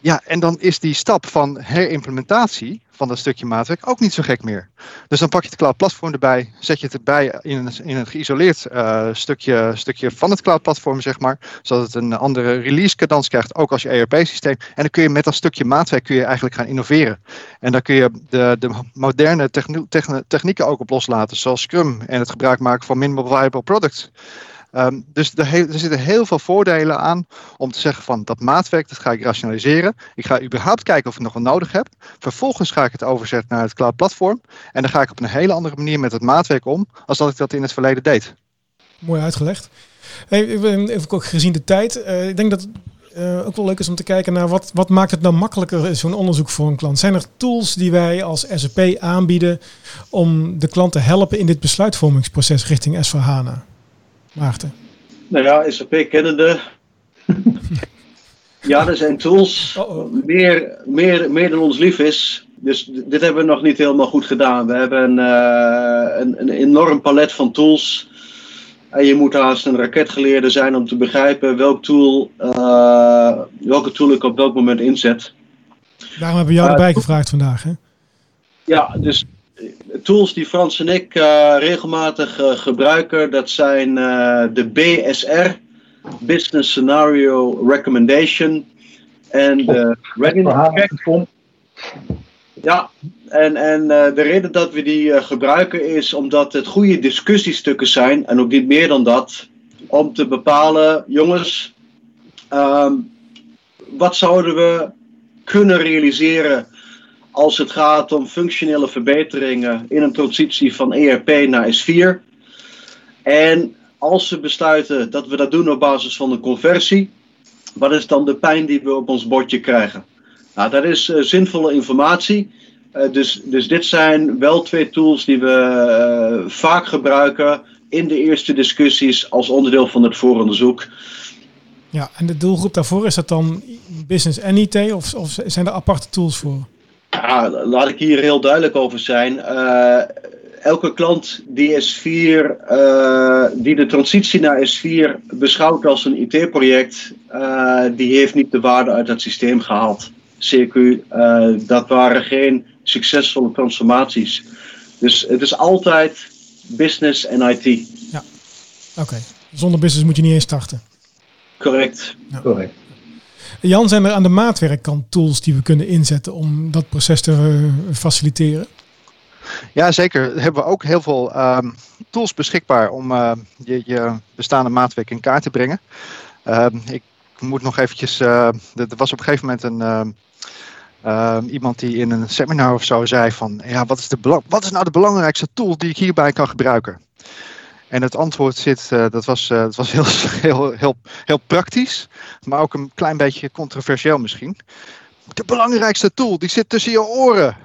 ja, en dan is die stap van herimplementatie van dat stukje maatwerk ook niet zo gek meer. Dus dan pak je het cloud platform erbij, zet je het erbij in een, in een geïsoleerd uh, stukje, stukje van het cloud platform, zeg maar. Zodat het een andere release cadans krijgt, ook als je ERP-systeem. En dan kun je met dat stukje maatwerk kun je eigenlijk gaan innoveren. En dan kun je de, de moderne technieken ook op loslaten, zoals Scrum en het gebruik maken van minimal viable products. Um, dus er, er, zitten heel veel voordelen aan om te zeggen van dat maatwerk, dat ga ik rationaliseren. Ik ga überhaupt kijken of ik nog wat nodig heb. Vervolgens ga ik het overzetten naar het cloud platform. En dan ga ik op een hele andere manier met het maatwerk om, als dat ik dat in het verleden deed. Mooi uitgelegd. Even gezien de tijd. Uh, ik denk dat het uh, ook wel leuk is om te kijken naar wat, wat maakt het nou makkelijker, zo'n onderzoek voor een klant. Zijn er tools die wij als SAP aanbieden om de klant te helpen in dit besluitvormingsproces richting S4HANA? Maarten? Nou ja, SAP kennende. ja, er zijn tools. Meer, meer, meer dan ons lief is. dus dit hebben we nog niet helemaal goed gedaan. We hebben eh, een, een enorm palet van tools. En je moet haast een raketgeleerde zijn om te begrijpen welk tool, eh, welke tool ik op welk moment inzet. Daarom hebben we jou Eh, erbij gevraagd vandaag. Hè? Ja, dus tools die Frans en ik eh, regelmatig eh, gebruiken, dat zijn eh, de BSR, Business Scenario Recommendation, en de Ready Check. Ja, en, en de reden dat we die gebruiken is omdat het goede discussiestukken zijn, en ook niet meer dan dat, om te bepalen, jongens, ehm, wat zouden we kunnen realiseren als het gaat om functionele verbeteringen in een transitie van ERP naar S4. En als we besluiten dat we dat doen op basis van een conversie, wat is dan de pijn die we op ons bordje krijgen? Nou, dat is eh, zinvolle informatie. Eh, dus, dus dit zijn wel twee tools die we eh, vaak gebruiken in de eerste discussies als onderdeel van het vooronderzoek. Ja, en de doelgroep daarvoor, is dat dan business en IT of, of zijn er aparte tools voor? Ja, laat ik hier heel duidelijk over zijn. Eh, elke klant die S4, eh, die de transitie naar S4 beschouwt als een IT-project, eh, die heeft niet de waarde uit het systeem gehaald. CQ, eh, dat waren geen succesvolle transformaties. Dus het is altijd business en IT. Oké, zonder business moet je niet eens starten. Correct. Correct. Jan, zijn er aan de maatwerkkant tools die we kunnen inzetten om dat proces te eh, faciliteren? Ja, zeker. We hebben ook heel veel ehm, tools beschikbaar om eh, je, je bestaande maatwerk in kaart te brengen. Ehm, ik moet nog eventjes. eh, er was op een gegeven moment een. ehm, iemand die in een seminar of zo zei van ja, wat is, de wat is nou de belangrijkste tool die ik hierbij kan gebruiken? En het antwoord zit, eh, dat was, eh, dat was heel, [LAUGHS] heel, heel, heel praktisch, maar ook een klein beetje controversieel misschien. De belangrijkste tool, die zit tussen je oren.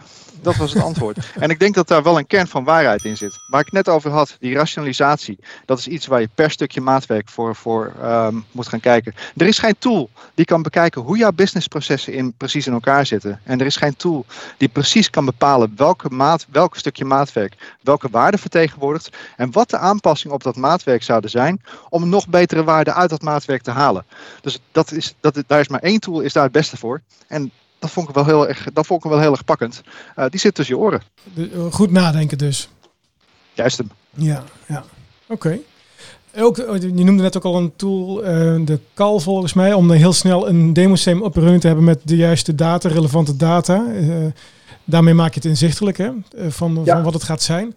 Dat was het antwoord. En ik denk dat daar wel een kern van waarheid in zit. Waar ik net over had, die rationalisatie. Dat is iets waar je per stukje maatwerk voor, voor ehm, moet gaan kijken. Er is geen tool die kan bekijken hoe jouw businessprocessen in, precies in elkaar zitten. En er is geen tool die precies kan bepalen welke maat, welk stukje maatwerk welke waarde vertegenwoordigt. En wat de aanpassingen op dat maatwerk zouden zijn om nog betere waarde uit dat maatwerk te halen. Dus dat is, dat, daar is maar één tool, is daar het beste voor. En dat vond ik wel heel erg, dat vond ik wel heel erg pakkend. Eh, die zit tussen je oren. Eh, goed nadenken dus. Juist hem. Ja, ja. Oké. Ook, eh, je noemde net ook al een tool, eh, de CAL volgens mij, om heel snel een demo-system op een run te hebben met de juiste data, relevante data. Daarmee maak je het inzichtelijk hè, van, Ja. van wat het gaat zijn.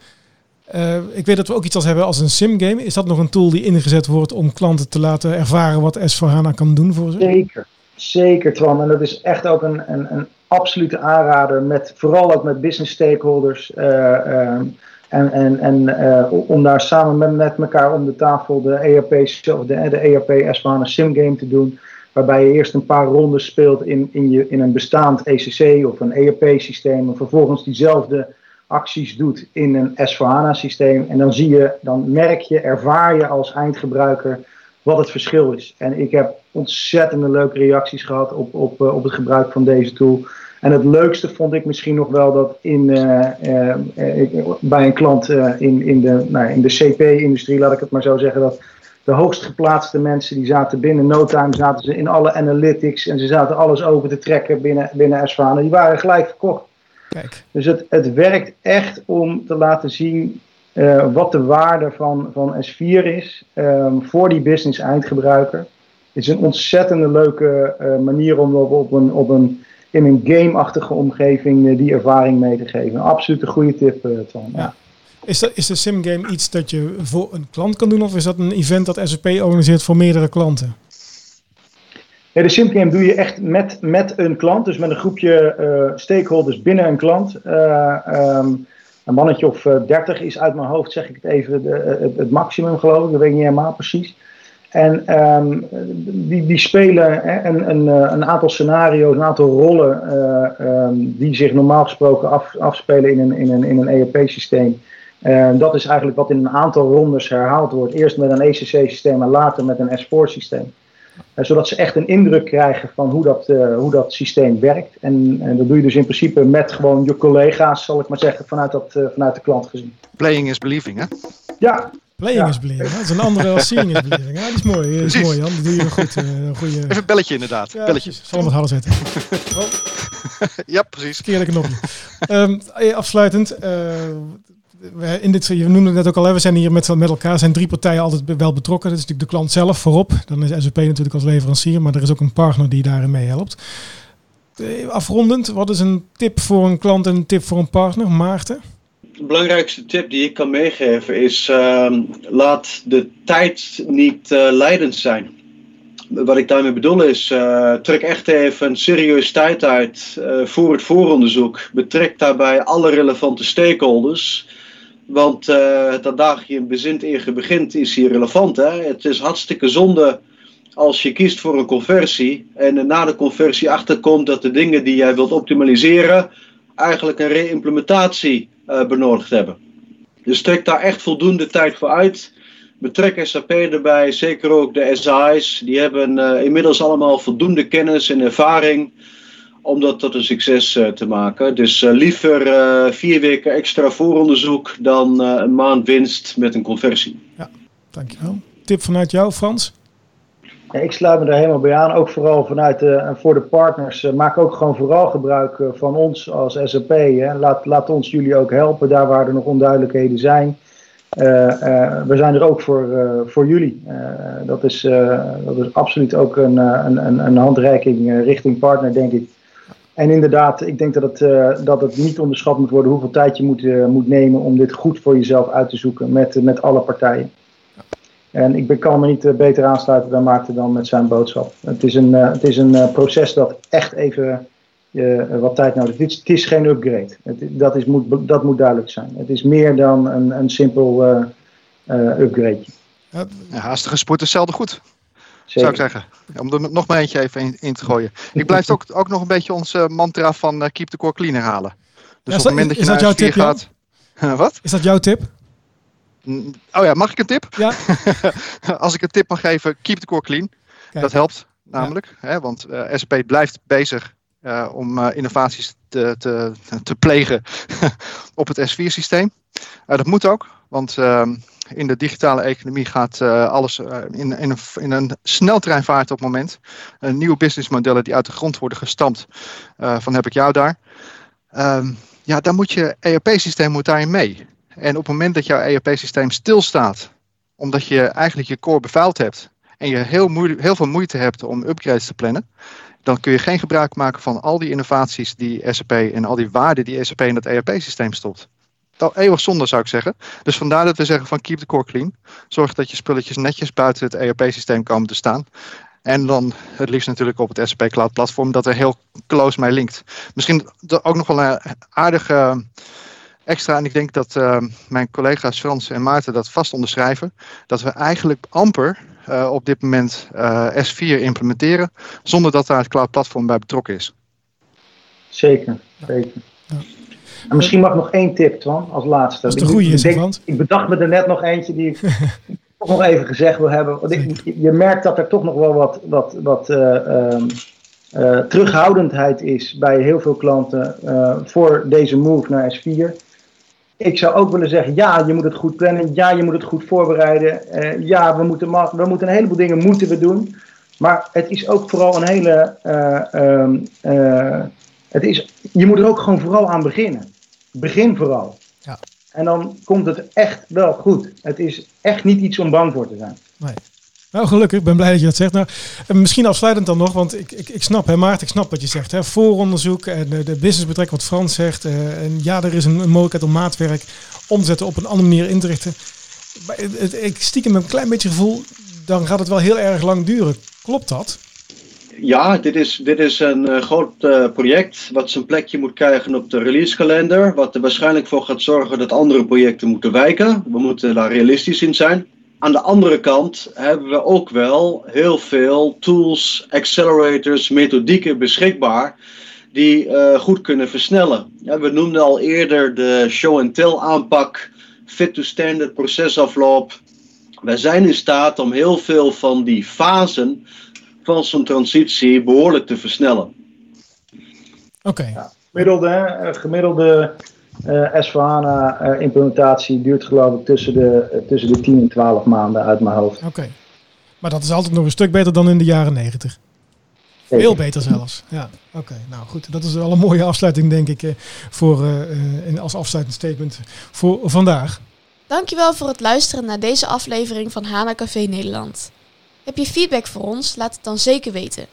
Ik weet dat we ook iets als hebben als een sim-game. Is dat nog een tool die ingezet wordt om klanten te laten ervaren wat S4HANA kan doen voor ze? Zeker, zeker Twan. En dat is echt ook een, een, een absolute aanrader, met, vooral ook met business stakeholders. eh, ehm, en en, en eh, om daar samen met, met elkaar om de tafel de ERP, de, de ERP S4HANA Sim Game te doen. Waarbij je eerst een paar rondes speelt in, in, je, in een bestaand ECC of een ERP-systeem. En vervolgens diezelfde acties doet in een S4HANA-systeem. En dan zie je, dan merk je, ervaar je als eindgebruiker wat het verschil is. En ik heb ontzettende leuke reacties gehad op, op, eh, op het gebruik van deze tool. En het leukste vond ik misschien nog wel dat in, eh, eh, ik- bij een klant in, in de, nou, in de CP-industrie, laat ik het maar zo zeggen, dat de hoogst geplaatste mensen die zaten binnen no time, zaten ze in alle analytics en ze zaten alles over te trekken binnen, binnen S4HANA. Die waren gelijk verkocht. Kijk. Dus het, het werkt echt om te laten zien eh, wat de waarde van, van S4 is ehm, voor die business eindgebruiker. Het is een ontzettende leuke eh, manier om op, op een, op een, in een game-achtige omgeving eh, die ervaring mee te geven. Een absolute goede tip, Tom. Ja. Is, dat, is de sim-game iets dat je voor een klant kan doen of is dat een event dat SAP organiseert voor meerdere klanten? De simgame doe je echt met, met een klant, dus met een groepje eh, stakeholders binnen een klant. Eh, ehm, een mannetje of eh, 30 is uit mijn hoofd, zeg ik het even, de, het, het maximum geloof ik, dat weet ik niet helemaal precies. En ehm, die, die spelen hè, een, een, eh, een aantal scenario's, een aantal rollen eh, ehm, die zich normaal gesproken af, afspelen in een, in een, in een ERP-systeem. Eh, dat is eigenlijk wat in een aantal rondes herhaald wordt. Eerst met een ECC-systeem en later met een S4-systeem. Eh, zodat ze echt een indruk krijgen van hoe dat, eh, hoe dat systeem werkt. En, en dat doe je dus in principe met gewoon je collega's, zal ik maar zeggen, vanuit, dat, eh, vanuit de klant gezien. Playing is believing, hè? Ja. Playing Ja. is believing. hè? Dat is een andere als seeing is believing. Ja, die is mooi. Die is Precies. mooi, Jan. Dat doe je goed. eh, een goede... Even een belletje inderdaad. Ja, belletje. Zal hem wat harder zetten. [LAUGHS] ja, precies. Verkeerde knopje. Ehm, eh, afsluitend. eh, je noemde het net ook al, we zijn hier met, met elkaar. zijn drie partijen altijd wel betrokken. Dat is natuurlijk de klant zelf voorop. Dan is SAP natuurlijk als leverancier. Maar er is ook een partner die daarin meehelpt. Eh, Afrondend, wat is een tip voor een klant en een tip voor een partner? Maarten? De belangrijkste tip die ik kan meegeven is: ehm, laat de tijd niet eh, leidend zijn. Wat ik daarmee bedoel is: eh, trek echt even serieus tijd uit voor het vooronderzoek. Betrek daarbij alle relevante stakeholders. Want eh het adagium bezint eer je begint is hier relevant. Hè? Het is hartstikke zonde als je kiest voor een conversie en na de conversie achterkomt dat de dingen die jij wilt optimaliseren eigenlijk een reimplementatie eh, benodigd hebben. Dus trek daar echt voldoende tijd voor uit. Betrek SAP erbij, zeker ook de SI's. Die hebben eh, inmiddels allemaal voldoende kennis en ervaring om dat tot een succes eh, te maken. Dus eh, liever eh, vier weken extra vooronderzoek dan eh, een maand winst met een conversie. Ja, dankjewel. Tip vanuit jou, Frans? Ja, ik sluit me daar helemaal bij aan. Ook vooral vanuit de, en voor de partners. maak ook gewoon vooral gebruik van ons als SAP. Hè. Laat, laat ons jullie ook helpen daar waar er nog onduidelijkheden zijn. Eh, eh, we zijn er ook voor, eh, voor jullie. Eh, dat, is, eh, dat is absoluut ook een, eh, een, een, een handreiking richting partner, denk ik. En inderdaad, ik denk dat het, eh, dat het niet onderschat moet worden hoeveel tijd je moet, eh, moet nemen om dit goed voor jezelf uit te zoeken met, eh, met alle partijen. En ik kan me niet beter aansluiten bij Maarten dan met zijn boodschap. Het is een, het is een proces dat echt even wat tijd nodig heeft. Het is, geen upgrade. Dat, is, moet, dat moet duidelijk zijn. Het is meer dan een, een simpel upgrade. Haastige spoed is zelden goed. Zeker. Zou ik zeggen. Om er nog maar eentje even in, in te gooien. Ik blijf ook, ook nog een beetje onze mantra van eh, keep the core clean herhalen. Dus Ja, op het moment dat je is dat jouw S4 tip, gaat... [LAUGHS] Wat? Is dat jouw tip? Mm, Oh ja, mag ik een tip? Ja. [LAUGHS] Als ik een tip mag geven, keep the core clean. Kijk. Dat helpt namelijk. Hè, want eh, SAP blijft bezig eh, om eh, innovaties te, te, te plegen [LAUGHS] op het S4-systeem. dat moet ook, want ehm, in de digitale economie gaat eh, alles eh, in, in, een, in een sneltreinvaart op het moment. Eh, nieuwe businessmodellen die uit de grond worden gestampt. van heb ik jou daar. Ehm, ja, dan moet je ERP-systeem moet daarin mee. En op het moment dat jouw ERP-systeem stilstaat, omdat je eigenlijk je core bevuild hebt en je heel, heel veel moeite hebt om upgrades te plannen, dan kun je geen gebruik maken van al die innovaties die SAP en al die waarden die SAP in het ERP-systeem stopt. Dat eeuwig zonde zou ik zeggen. Dus vandaar dat we zeggen van keep the core clean. Zorg dat je spulletjes netjes buiten het ERP-systeem komen te staan. En dan het liefst natuurlijk op het SAP Cloud platform dat er heel close mee linkt. Misschien ook nog wel een aardige extra. En ik denk dat eh, mijn collega's Frans en Maarten dat vast onderschrijven. Dat we eigenlijk amper eh, op dit moment eh, S4 implementeren. Zonder dat daar het cloud platform bij betrokken is. Zeker, zeker. En misschien mag nog één tip, Twan, als laatste. Dat is de Ik- goeie, ik, denk- ik bedacht me er net nog eentje die ik [LAUGHS] toch nog even gezegd wil hebben. Want ik, je merkt dat er toch nog wel wat, wat, wat eh, ehm, eh, terughoudendheid is bij heel veel klanten eh, voor deze move naar S4. Ik zou ook willen zeggen, ja, je moet het goed plannen. Ja, je moet het goed voorbereiden. ja, we moeten, we moeten een heleboel dingen moeten we doen. Maar het is ook vooral een hele... het is, je moet er ook gewoon vooral aan beginnen. Begin vooral. Ja. En dan komt het echt wel goed. Het is echt niet iets om bang voor te zijn. Nee. Nou, gelukkig. Ik ben blij dat je dat zegt. Nou, eh, misschien afsluitend dan nog, want ik, ik, ik snap, hè, Maarten, ik snap wat je zegt. Hè. Vooronderzoek en de, de businessbetrek, wat Frans zegt. eh, en ja, er is een, een mogelijkheid om maatwerk om te zetten op een andere manier in te richten. Maar het, het- ik stiekem met een klein beetje gevoel, dan gaat het wel heel erg lang duren. Klopt dat? Ja, dit is, dit is een eh, groot eh, project wat zijn plekje moet krijgen op de releasekalender. Wat er waarschijnlijk voor gaat zorgen dat andere projecten moeten wijken. We moeten daar realistisch in zijn. Aan de andere kant hebben we ook wel heel veel tools, accelerators, methodieken beschikbaar die eh, goed kunnen versnellen. Ja, we noemden al eerder de show-and-tell aanpak, fit-to-standard procesafloop. Wij zijn in staat om heel veel van die fasen van zo'n transitie behoorlijk te versnellen. Oké. Gemiddelde, hè, gemiddelde uh, S4HANA implementatie duurt geloof ik tussen de, tussen de 10 en 12 maanden uit mijn hoofd. Oké. Maar dat is altijd nog een stuk beter dan in de jaren 90. Veel beter zelfs. Ja, oké. Nou goed, dat is wel een mooie afsluiting denk ik voor, uh, als afsluitend statement voor vandaag. Dankjewel voor het luisteren naar deze aflevering van Hana Café Nederland. Heb je feedback voor ons? Laat het dan zeker weten.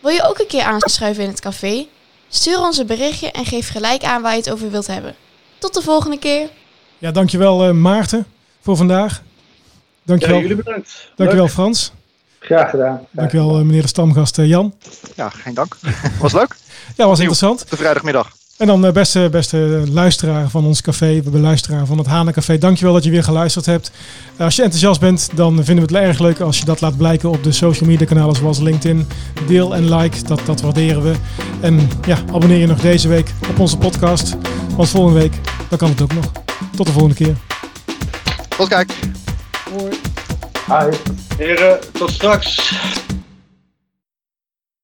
Wil je ook een keer aanschuiven in het café? Stuur ons een berichtje en geef gelijk aan waar je het over wilt hebben. Tot de volgende keer. Ja, dankjewel uh, Maarten voor vandaag. Dankjewel. Ja, jullie bedankt. Dankjewel Leuk. Frans. Graag gedaan. Graag dankjewel uh, meneer de stamgast uh, Jan. Ja, geen dank. [LAUGHS] Was leuk? ja, was interessant. De vrijdagmiddag. En dan beste, beste luisteraar van ons café, de luisteraar van het Hanencafé. Dankjewel dat je weer geluisterd hebt. Als je enthousiast bent, dan vinden we het erg leuk als je dat laat blijken op de social media kanalen zoals LinkedIn. Deel en like, dat, dat waarderen we. En ja, abonneer je nog deze week op onze podcast. Want volgende week, dan kan het ook nog. Tot de volgende keer. Tot kijk. Hoi. Hi. Heren, tot straks.